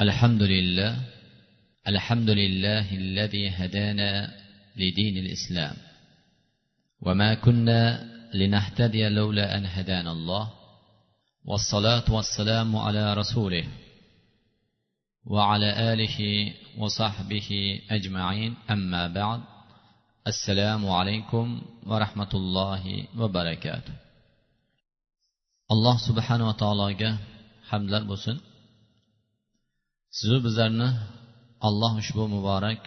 الحمد لله الحمد لله الذي هدانا لدين الإسلام. وما كنا لنهتدي لولا أن هدانا الله والصلاة والسلام على رسوله وعلى آله وصحبه أجمعين. أما بعد السلام عليكم ورحمة الله وبركاته. الله سبحانه وتعالى hamdlar bo'lsin sizu bizlarni alloh ushbu muborak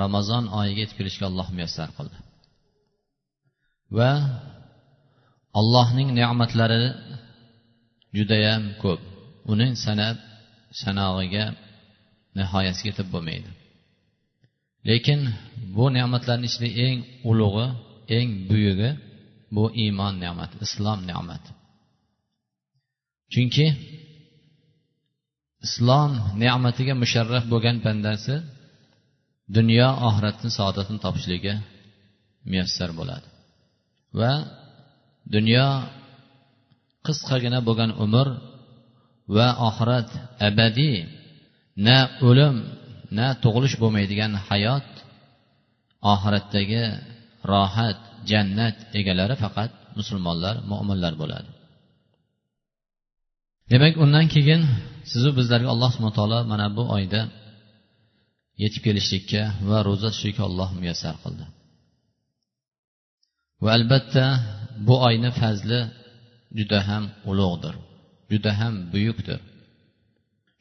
ramazon oyiga yetib kelishga alloh muyassar qildi. Va allohning ne'matlari judayam ko'p. Uning sanab sanog'iga nihoyasiga yetib bo'lmaydi. Lekin bu ne'matlarni ichida eng ulug'i eng buyug'i bu iymon ne'mati islom ne'mati. Chunki islom ne'matiga musharraf bo'lgan bandasi dunyo oxiratni saodatini topishligi muyassar bo'ladi. Va dunyo qisqagina bo'lgan umr va oxirat abadiy na o'lim na tug'ilish bo'lmaydigan hayot oxiratdagi rohat jannat egalari faqat musulmonlar mo'minlar bo'ladi. Demak undan keyin sizu bizlarga alloh subhana taolo mana bu oyda yetib kelishlikka va ro'za tutishlikka alloh muyassar qildi. Va albatta bu oyni fazli juda ham ulug'dir juda ham buyukdir.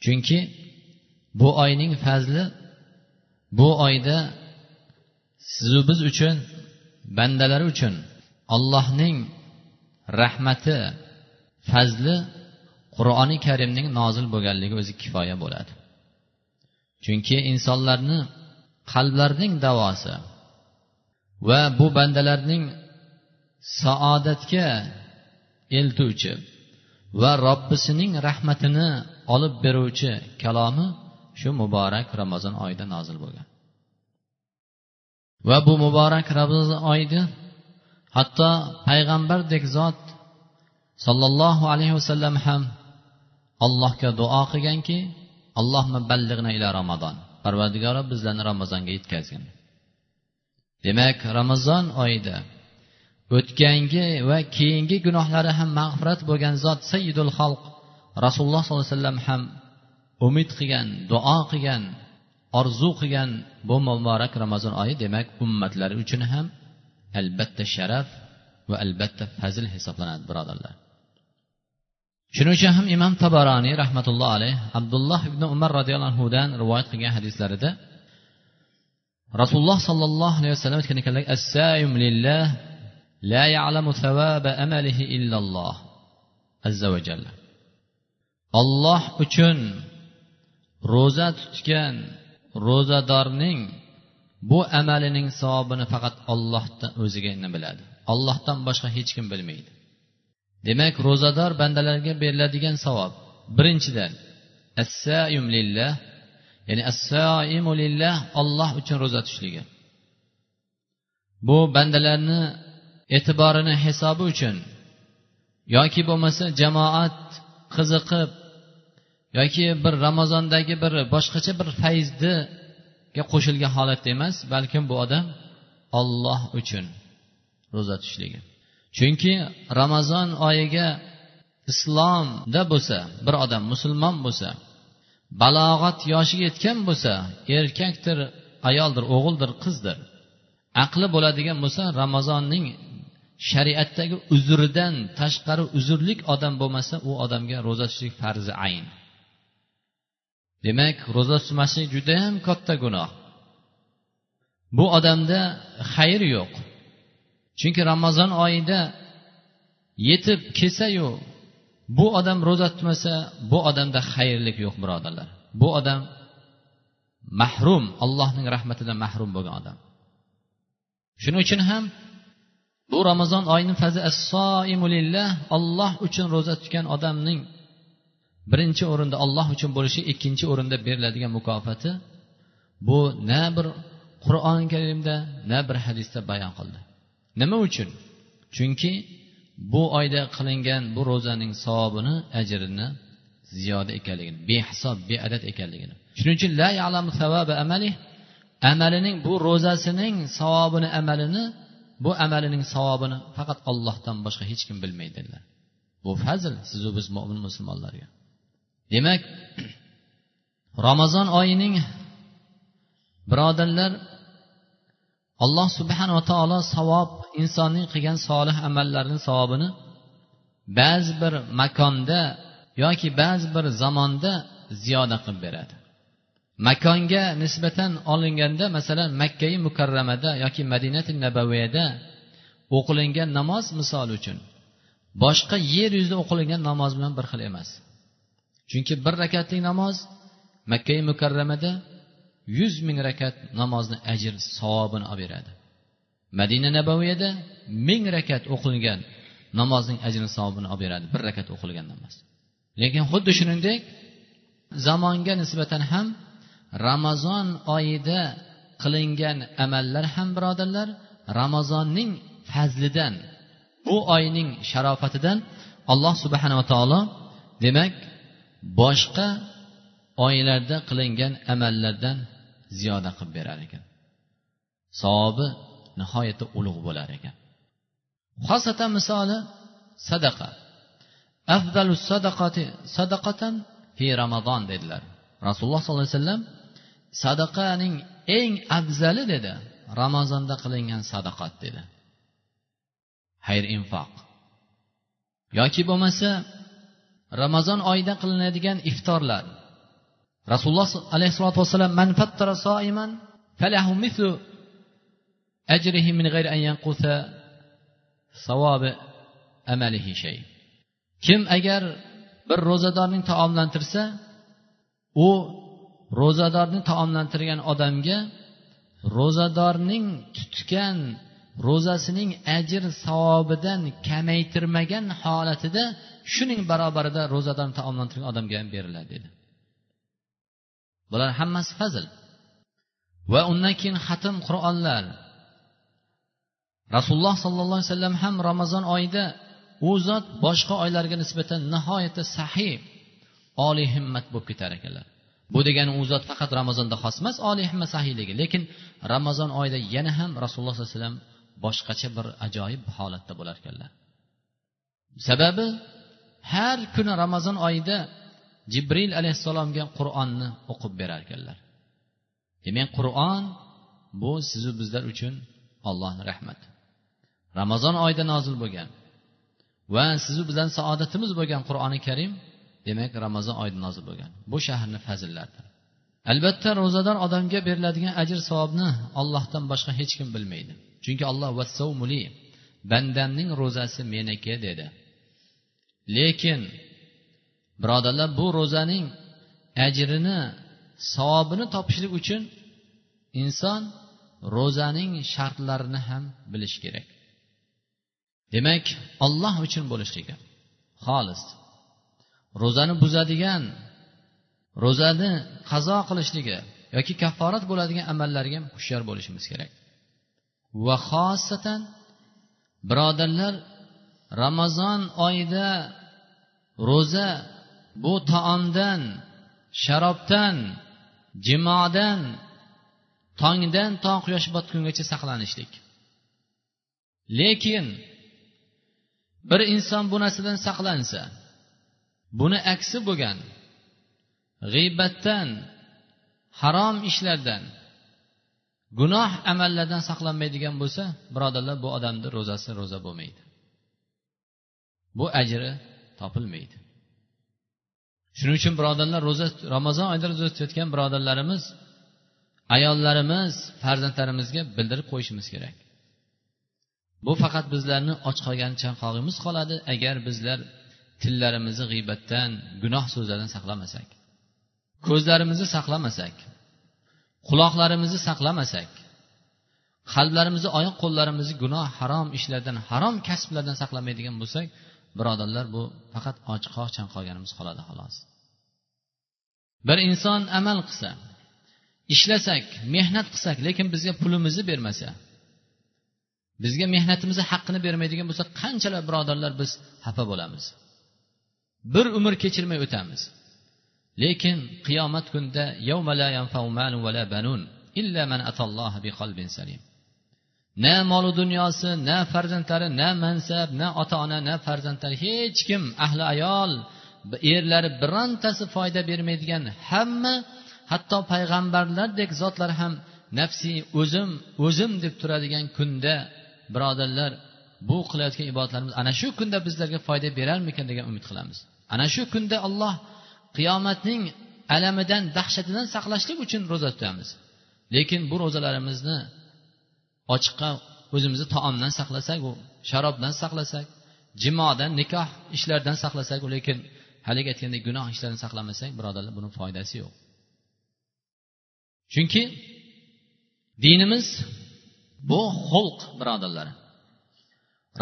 Chunki bu oyning fazli bu oyda sizu biz uchun bandalari uchun allohning rahmati fazli qur'oni karimning nozil bo'lganligi o'zi kifoya bo'ladi. Chunki insonlarni qalblarining davosi va bu bandalarning saodatga eltuvchi va robbisining rahmatini olib beruvchi kalomi shu muborak ramazon oyida nozil bo'lgan. Va bu muborak ramazon oyida hatto payg'ambardek zot sollallohu alayhi vasallam ham allohga duo qilganki allohma ballig'na ila ramazon. Parvardigoro bizlarni ramazonga yetkazgin. Demak ramazon oyida o'tgangi va keyingi gunohlari ham mag'firat bo'lgan zot sayyidul xalq rasululloh sollallohu alayhi vasallam ham umid qilgan duo qilgan orzu qilgan bu muborak ramazon oyi. Demak ummatlari uchun ham albatta sharaf va albatta fazil hisoblanadi birodarlar. Shuning uchun ham imom tabaroniy rahmatulloh alayh abdulloh ibn umar roziyallohu anhudan rivoyat qilgan hadislarida rasululloh sollallohu alayhi vasallam aytgan ekanlar assayum lillah la ya'lamu thawaba amalihi illalloh azza va jalla. Olloh uchun ro'za tutgan ro'zadorning bu amalining savobini faqat ollohdan o'zigina biladi. Ollohdan boshqa hech kim bilmaydi. Demak ro'zador bandalarga beriladigan savob. Birinchidan assayum lillah ya'ni assaimu lillah olloh uchun ro'za tutishligi bu bandalarni e'tiborini hisobi uchun yoki bo'lmasa jamoat qiziqib yoki bir ramazondagi bir boshqacha bir fayzniga qo'shilgan holatda emas balkim bu odam olloh uchun ro'za tutishligi chunki ramazon oyiga islomda bo'lsa bir odam musulmon bo'lsa balog'at yoshiga yetgan bo'lsa erkakdir ayoldir o'g'ildir qizdir aqli bo'ladigan bo'lsa ramazonning shariatdagi uzridan tashqari uzrlik odam bo'lmasa u odamga ro'za tutishlik farzi ayn. Demak ro'za tutmaslik judayam katta gunoh. Bu odamda xayr yo'q. Chunki ramazon oyida yetib kelsayu bu odam ro'za tutmasa bu odamda xayrlik yo'q birodarlar. Bu odam mahrum allohning rahmatidan mahrum bo'lgan odam. Shuning uchun ham bu ramazon oyini fazi assoimulillah olloh uchun ro'za tutgan odamning birinchi o'rinda olloh uchun bo'lishi ikkinchi o'rinda beriladigan mukofoti bu na bir qur'oni karimda na bir hadisda bayon qildi. Nima uchun? Chunki bu oyda qilingan bu ro'zaning savobini ajrini ziyoda ekanligini behisob beadad ekanligini. Shuning uchun la yalamu amali amalining bu ro'zasining savobini amalini bu amalining savobini faqat ollohdan boshqa hech kim bilmaydi dedilar bu fazl sizu biz mo'min musulmonlarga. Demak ramazon oyining birodarlar alloh subhanava taolo savob insonning qilgan solih amallarini savobini ba'zi bir makonda yoki ba'zi bir zamonda ziyoda qilib beradi. Makonga nisbatan olinganda masalan makkai mukarramada yoki madinati nabaviyada o'qilingan namoz misol uchun boshqa yer yuzida o'qilingan namoz bilan bir xil emas. Chunki bir rakatlik namoz makkai mukarramada yuz ming rakat namozni ajr savobini olib beradi. Madina nabaviyada ming rakat o'qilgan namozning ajri savobini olib beradi bir rakat o'qilgan namoz. Lekin xuddi shuningdek zamonga nisbatan ham ramazon oyida qilingan amallar ham birodarlar ramazonning fazlidan bu oyning sharofatidan alloh subhanava taolo demak boshqa oylarda qilingan amallardan ziyoda qilib berar ekan. Savobi nihoyatda ulug' bo'lar ekan. Xosatan misoli sadaqa. Afzalu sadaqati sadaqatan fi ramazon dedilar. Rasululloh sollallohu alayhi vasallam sadaqaning eng afzali dedi ramazonda qilingan sadaqat dedi. Xayr infoq. Yoki bo'lmasa ramazon oyida qilinadigan iftorlar rasululloh alayhissalotu vassalam man fattara soiman falahu mithlu ajrihi min g'ayri an yanqusa savobi amalihi shay. Kim agar bir ro'zadorning taomlantirsa u ro'zadorni taomlantirgan odamga ro'zadorning tutgan ro'zasining ajr savobidan kamaytirmagan holatida shuning barobarida ro'zadorni taomlantirgan odamga ham beriladi dedi. Bular hammasi fazl va undan keyin xatm qur'onlar. Rasululloh sollallohu alayhi vasallam ham ramazon oyida u zot boshqa oylarga nisbatan nihoyatda sahiy oliy himmat bo'lib ketar ekanlar. Bu degani u zot faqat ramazonda xos emas oliy himmat sahiyligi. Lekin ramazon oyida yana ham rasululloh sollallohu alayhi vasallam boshqacha bir ajoyib holatda bo'lar ekanlar. Sababi har kuni ramazon oyida jibril alayhissalomga qur'onni o'qib berar ekanlar demak qur'on bu sizu bizlar uchun ollohni rahmati. Ramazon oyida nozil bo'lgan va sizu bizdan saodatimiz bo'lgan qur'oni karim demak ramazon oyida nozil bo'lgan. Bu shahrni fazillaridir albatta ro'zador odamga beriladigan ajr savobni ollohdan boshqa hech kim bilmaydi. Chunki alloh vassavmuli bandamning ro'zasi meniki dedi. Lekin birodarlar bu ro'zaning ajrini savobini topishlik uchun inson ro'zaning shartlarini ham bilishi kerak. Demak olloh uchun bo'lishligi. Xolis ro'zani buzadigan ro'zani qazo qilishligi yoki kafforat bo'ladigan amallarga ham hushyor bo'lishimiz kerak. Va xosatan birodarlar ramazon oyida ro'za bu taomdan sharobdan jimodan tongdan to quyosh botgungacha saqlanishlik. Lekin bir inson bu narsadan saqlansa buni aksi bo'lgan g'iybatdan harom ishlardan gunoh amallardan saqlanmaydigan bo'lsa birodarlar bu odamni ro'zasi ro'za bo'lmaydi. Bu ajri topilmaydi. Shuning uchun birodarlar ro'za ramazon oyida ro'za tutayotgan birodarlarimiz ayollarimiz farzandlarimizga bildirib qo'yishimiz kerak. Bu faqat bizlarni och qolgan chanqog'imiz qoladi agar bizlar tillarimizni g'iybatdan gunoh so'zlardan saqlamasak ko'zlarimizni saqlamasak quloqlarimizni saqlamasak qalblarimizni oyoq qo'llarimizni gunoh harom ishlardan harom kasblardan saqlamaydigan bo'lsak birodarlar bu faqat ochiqoq chanqolganimiz qoladi xolos. Bir inson amal qilsa ishlasak mehnat qilsak lekin bizga pulimizni bermasa bizga mehnatimizni haqqini bermaydigan bo'lsa qanchalar birodarlar biz xafa bo'lamiz. Bir umr kechirmay o'tamiz. Lekin qiyomat kunida na molu dunyosi na farzandlari na mansab na ota ona na farzandlari hech kim ahli ayol erlari birontasi foyda bermaydigan hamma hatto payg'ambarlardek zotlar ham nafsiy o'zim o'zim deb turadigan kunda birodarlar bu qilayotgan ibodatlarimiz ana shu kunda bizlarga foyda berarmikan degan umid qilamiz. Ana shu kunda alloh qiyomatning alamidan dahshatidan saqlashlik uchun ro'za tutamiz. Lekin bu ro'zalarimizni ochiqqa o'zimizni taomdan saqlasak u sharobdan saqlasak jimodan nikoh ishlardan saqlasak lekin haligi aytgandek gunoh ishlardan saqlamasak birodarlar buni foydasi yo'q. Chunki dinimiz bu xulq birodarlar.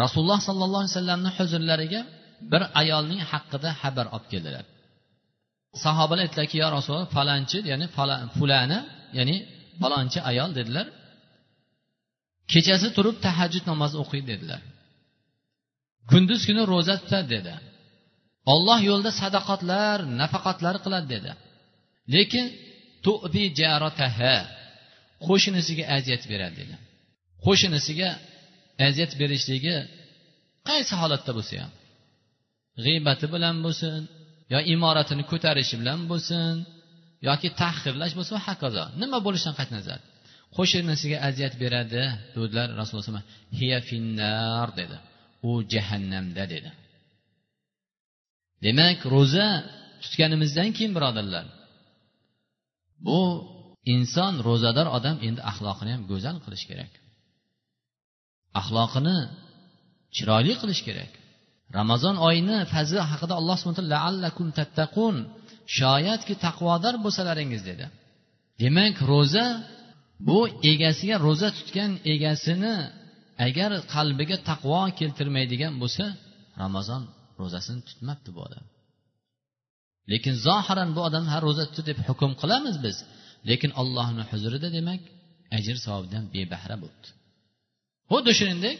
Rasululloh sollallohu alayhi vasallamni huzurlariga bir ayolning haqida xabar olib keldilar. Sahobalar aytdilarki yo rasululloh falonchi ya'ni fulani ya'ni falonchi ayol dedilar. Kechasi turib tahajjud namozi o'qiy dedilar. Kunduz kuni ro'za tutadi dedi. Olloh yo'lida sadaqotlar nafaqatlar qiladi dedi. Lekin qo'shnisiga aziyat beradi dedi. Qo'shnisiga aziyat berishligi qaysi holatda bo'lsa ham. G'iybati bilan bo'lsin yo imoratini ko'tarishi bilan bo'lsin yoki tahqirlash bo'lsin va hokazo. Nima bo'lishidan qat'iy nazar qo'shnisiga aziyat beradi dedilar rasululloh hiya finnar dedi. U jahannamda dedi. Demak ro'za tutganimizdan keyin birodarlar bu inson ro'zador odam endi axloqini ham go'zal qilish kerak. Axloqini chiroyli qilish kerak. Ramazon oyini fazli haqida alloh subhanahu tattaqun shoyatki taqvodor bo'lsalaringiz dedi. Demak ro'za bu egasiga ro'za tutgan egasini agar qalbiga taqvo keltirmaydigan bo'lsa ramazon ro'zasini tutmabdi bu odam. Lekin zohiran bu odam ha ro'za tutdi deb hukm qilamiz biz. Lekin allohni huzurida demak ajr savobidan bebahra bo'libdi. Xuddi shuningdek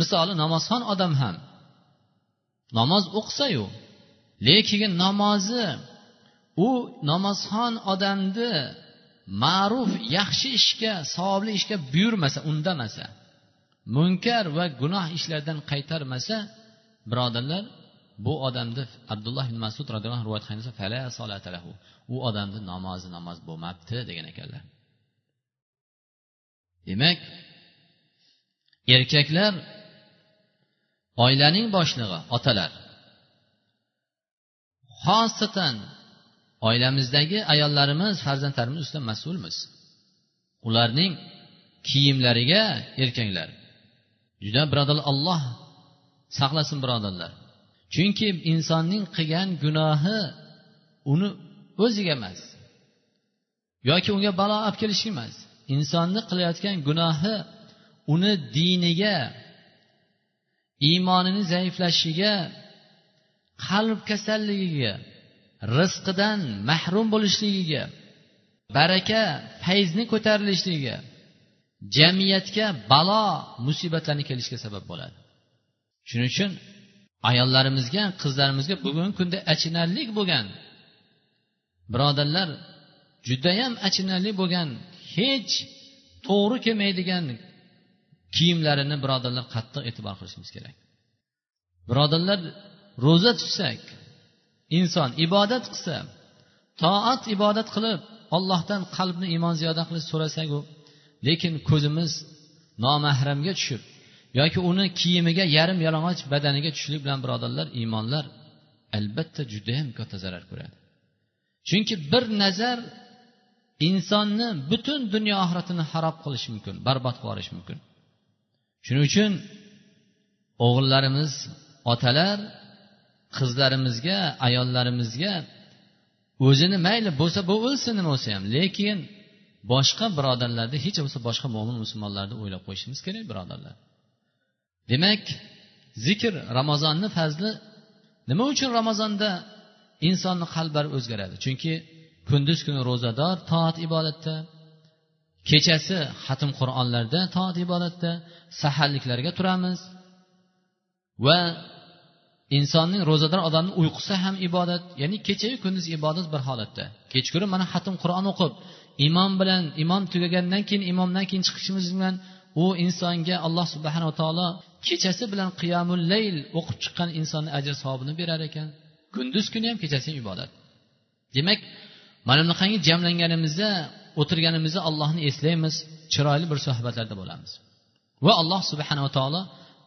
misoli namozxon odam ham. Namoz o'qisayu lekin namozi u namozxon odamni ma'ruf yaxshi ishga savobli ishga buyurmasa undamasa munkar va gunoh ishlardan qaytarmasa birodarlar bu odamni abdulloh ibn masud roziyallohu rivoyat qilgan u odamni namozi namoz bo'lmabdi degan ekanlar. Demak erkaklar oilaning boshlig'i otalar xosatan oilamizdagi ayollarimiz farzandlarimiz ustidan mas'ulmiz. Ularning kiyimlariga erkaklar juda birodarlar olloh saqlasin birodarlar. Chunki insonning qilgan gunohi uni o'ziga emas yoki unga balo olib kelishi emas. Insonni qilayotgan gunohi uni diniga iymonini zaiflashishiga qalb kasalligiga rizqidan mahrum bo'lishligiga baraka fayzni ko'tarilishligiga jamiyatga balo musibatlarni kelishiga sabab bo'ladi. Shuning uchun ayollarimizga qizlarimizga bugungi kunda achinarli bo'lgan birodarlar judayam achinarli bo'lgan hech to'g'ri kelmaydigan kiyimlarini birodarlar qattiq e'tibor qilishimiz kerak. Birodarlar ro'za tutsak inson ibodat qilsa toat ibodat qilib ollohdan qalbni iymon ziyoda qilish so'rasaku lekin ko'zimiz nomahramga tushib yoki uni kiyimiga yarim yalang'och badaniga tushlik bilan birodarlar iymonlar albatta judayam katta zarar ko'radi. Chunki bir nazar insonni butun dunyo oxiratini harob qilishi mumkin barbod qilib yuborishi mumkin. Shuning uchun o'g'illarimiz otalar qizlarimizga ayollarimizga o'zini mayli bo'lsa bu o'lsin nima bo'lsa ham lekin boshqa birodarlarni hech bo'lmasa boshqa mo'min musulmonlarni o'ylab qo'yishimiz kerak birodarlar. Demak zikr ramazonni fazli nima uchun ramazonda insonni qalblari o'zgaradi? Chunki kunduz kuni ro'zador toat ibodatda kechasi xatm qur'onlarda toat ibodatda saharliklarga turamiz va insonning ro'zador odamni uyqusi ham ibodat ya'ni kechayu kunduz ibodat bir holatda. Kechqurun mana xatm qur'on o'qib imom bilan imom tugagandan keyin imomdan keyin chiqishimiz bilan u insonga alloh subhanava taolo kechasi bilan qiyamul layl o'qib chiqqan insonni ajr savobini berar ekan. Kunduz kuni ham kechasi ham ibodat. Demak mana bunaqangi jamlanganimizda o'tirganimizda allohni eslaymiz chiroyli bir suhbatlarda bo'lamiz. Va alloh subhanava taolo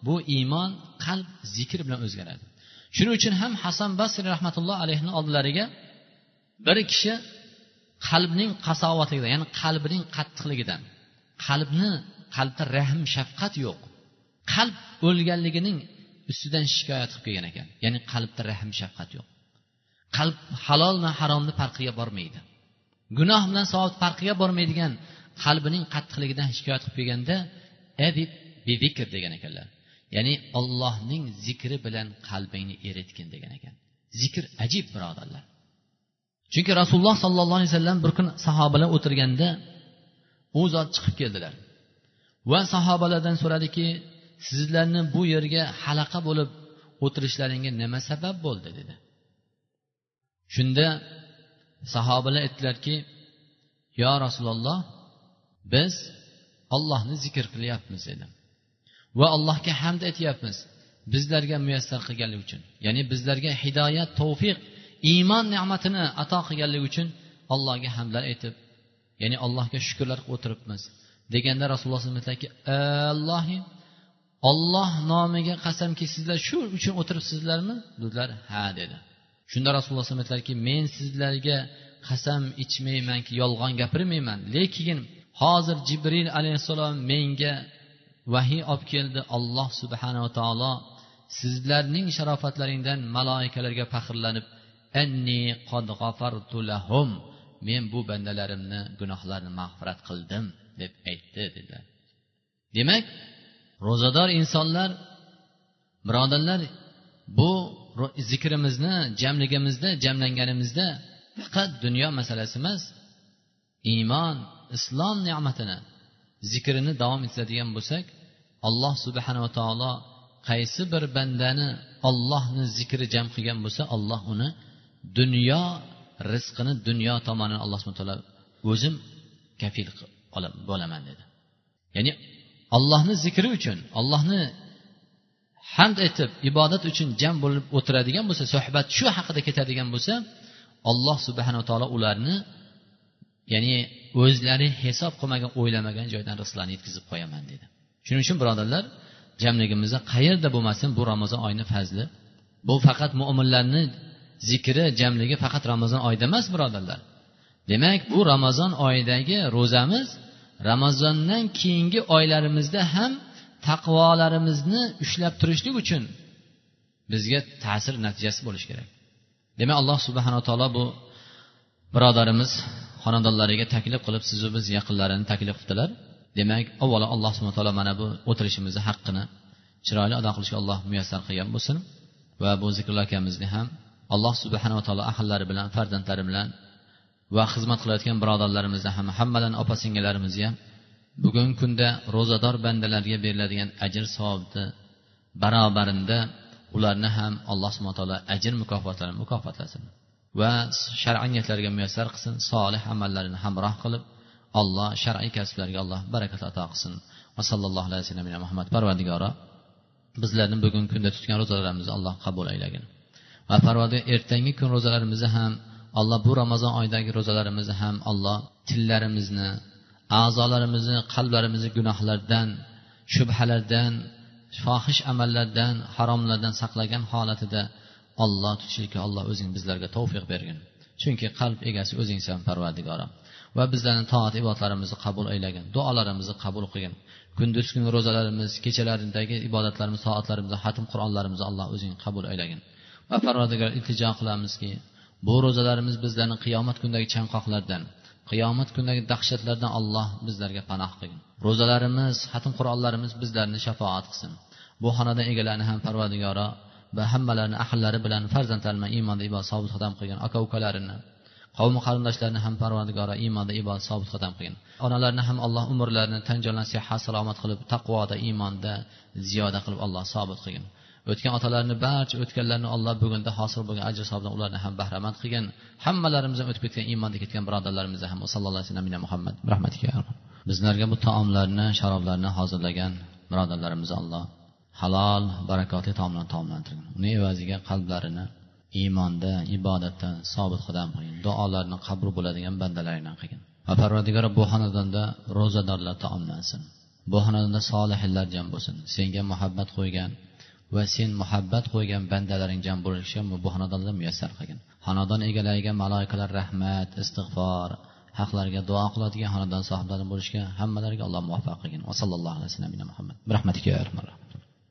bu iymon qalb zikr bilan o'zgaradi. Shuning uchun ham hasan basri rahmatulloh alayhini oldilariga bir kishi qalbning qasovatligidan ya'ni qalbining qattiqligidan qalbni qalbda rahm shafqat yo'q qalb o'lganligining ustidan shikoyat qilib kelgan ekan. Ya'ni qalbda rahm shafqat yo'q. Qalb halol va haromni farqiga bormaydi. Gunoh bilan savob farqiga bormaydigan qalbining qattiqligidan shikoyat qilib kelganda degan ekanlar. Ya'ni ollohning zikri bilan qalbingni eritgin degan ekan. Zikr ajib birodarlar. Chunki rasululloh sollallohu alayhi vasallam bir kun sahobalar o'tirganda u zot chiqib keldilar. Va sahobalardan so'radiki sizlarni bu yerga halaqa bo'lib o'tirishlaringga nima sabab bo'ldi? dedi. Shunda sahobalar aytdilarki yo rasululloh biz ollohni zikr qilyapmiz dedi va allohga hamd aytyapmiz. Bizlarga muyassar qilganligi uchun. Ya'ni bizlarga hidoyat tavfiq iymon ne'matini ato qilganligi uchun allohga hamdlar aytib ya'ni allohga shukurlar qilib o'tiribmiz. Deganda rasululloh aytdilarki allohi olloh nomiga qasamki sizlar shu uchun o'tiribsizlarmi? Dedilar ha dedi. Shunda rasululloh alayhi aytdilarki men sizlarga qasam ichmaymanki yolg'on gapirmayman. Lekin hozir jibril alayhissalom menga vahiy olib keldi olloh subhanava taolo. Sizlarning sharofatlaringdan maloikalarga faxrlanib anni qad lahum men bu bandalarimni gunohlarini mag'firat qildim deb aytdi dedilar. Demak ro'zador insonlar birodarlar bu zikrimizni jamligimizda jamlanganimizda faqat dunyo masalasi emas iymon islom ne'matini zikrini davom etadigan bo'lsak alloh subhanava taolo qaysi bir bandani ollohni zikri jam qilgan bo'lsa olloh uni dunyo rizqini dunyo tomonini alloh subhana taolo o'zim kafil bo'laman dedi. Ya'ni ollohni zikri uchun ollohni hamd aytib ibodat uchun jam bo'lib o'tiradigan bo'lsa suhbat shu haqida ketadigan bo'lsa alloh subhanava taolo ularni ya'ni o'zlari hisob qilmagan o'ylamagan joydan rizqlarni yetkazib qo'yaman dedi. Shuning uchun birodarlar jamligimizda qayerda bo'lmasin bu ramazon oyini fazli. Bu faqat mo'minlarni zikri jamligi faqat ramazon oyida emas birodarlar. Demak bu ramazon oyidagi ro'zamiz ramazondan keyingi oylarimizda ham taqvolarimizni ushlab turishlik uchun bizga ta'sir natijasi bo'lishi kerak. Demak alloh subhanaa taolo bu birodarimiz xonadonlariga taklif qilib sizu biz yaqinlarini taklif qildilar. Demak avvalo alloh subhana taolo mana bu o'tirishimizni haqqini chiroyli ado qilishga alloh muyassar qilgan bo'lsin va bu zikrlar akamizni ham alloh subhanava taolo ahllari bilan farzandlari bilan va xizmat qilayotgan birodarlarimizni ham hammadan opa singillarimizni ham bugungi kunda ro'zador bandalarga beriladigan ajr savobni barobarinda ularni ham alloh subhana taolo ajr mukofotlarini mukofotlasin. Va shar'iy niyatlarga muyassar qilsin solih amallarni hamroh qilib alloh shar'iy kasblarga alloh barakat ato qilsin. Va sallallohu alayhi vasallam muhammad parvardigoro bizlarni bugungi kunda tutgan ro'zalarimizni alloh qabul aylagin va parvardigor ertangi kun ro'zalarimizni ham alloh bu ramazon oyidagi ro'zalarimizni ham alloh tillarimizni a'zolarimizni qalblarimizni gunohlardan shubhalardan fohish amallardan haromlardan saqlagan holatida olloh tutishlikka alloh o'zing bizlarga tavfiq bergin. Chunki qalb egasi o'zingsan parvardigorim va bizlarni toat ibodatlarimizni qabul aylagin duolarimizni qabul qilgin. Kunduz kuni ro'zalarimiz kechalaridagi ibodatlarimiz soatlarimizni xatm qur'onlarimizni alloh o'zing qabul aylagin. Va parvardigor iltijo qilamizki bu ro'zalarimiz bizlarni qiyomat kunidagi chanqoqlardan qiyomat kunidagi dahshatlardan alloh bizlarga panoh qilgin. Ro'zalarimiz xatm qur'onlarimiz bizlarni shafoat qilsin. Bu xonadon egalarini ham parvardigoro va hammalarini ahllari bilan farzandlarini iymonda ibodat sobit qadam qilgin aka ukalarini qavmi qarindoshlarini ham parvardigoro iymonda ibodat sobit qadam qilgin onalarini ham alloh umrlarini tan jonlarini sihat salomat qilib taqvoda iymonda ziyoda qilib alloh sobit qilgin. O'tgan otalarni barcha o'tganlarni alloh bugunda hosil bo'lgan ajr savobdan ularni ham bahramand qilgin. Hammalarimiz ham o'tib ketgan iymonda ketgan birodarlarimizni ham sallallohu alayhi vasallam muhammad. Rahmatiga bizlarga bu taomlarni sharoblarni hozirlagan birodarlarimizni alloh halol barakotli taomlarni taomlantirgin uni evaziga qalblarini iymonda ibodatda sobit qadam qilgin duolarni qabul bo'ladigan bandalaringdan qilgin. Va parvardigori bu xonadonda ro'zadorlar taomlansin. Bu xonadonda solihlar jam bo'lsin. Senga muhabbat qo'ygan va sen muhabbat qo'ygan bandalaring jam bo'lishi bu xonadonda muyassar qilgin. Xonadon egalariga maloikalar rahmat istig'for haqlarga duo qiladigan xonadon sohiblari bo'lishga hammalariga alloh muvaffaq qilgin. Va sallallohu alayhi vasallam muhammad. Rahmatiga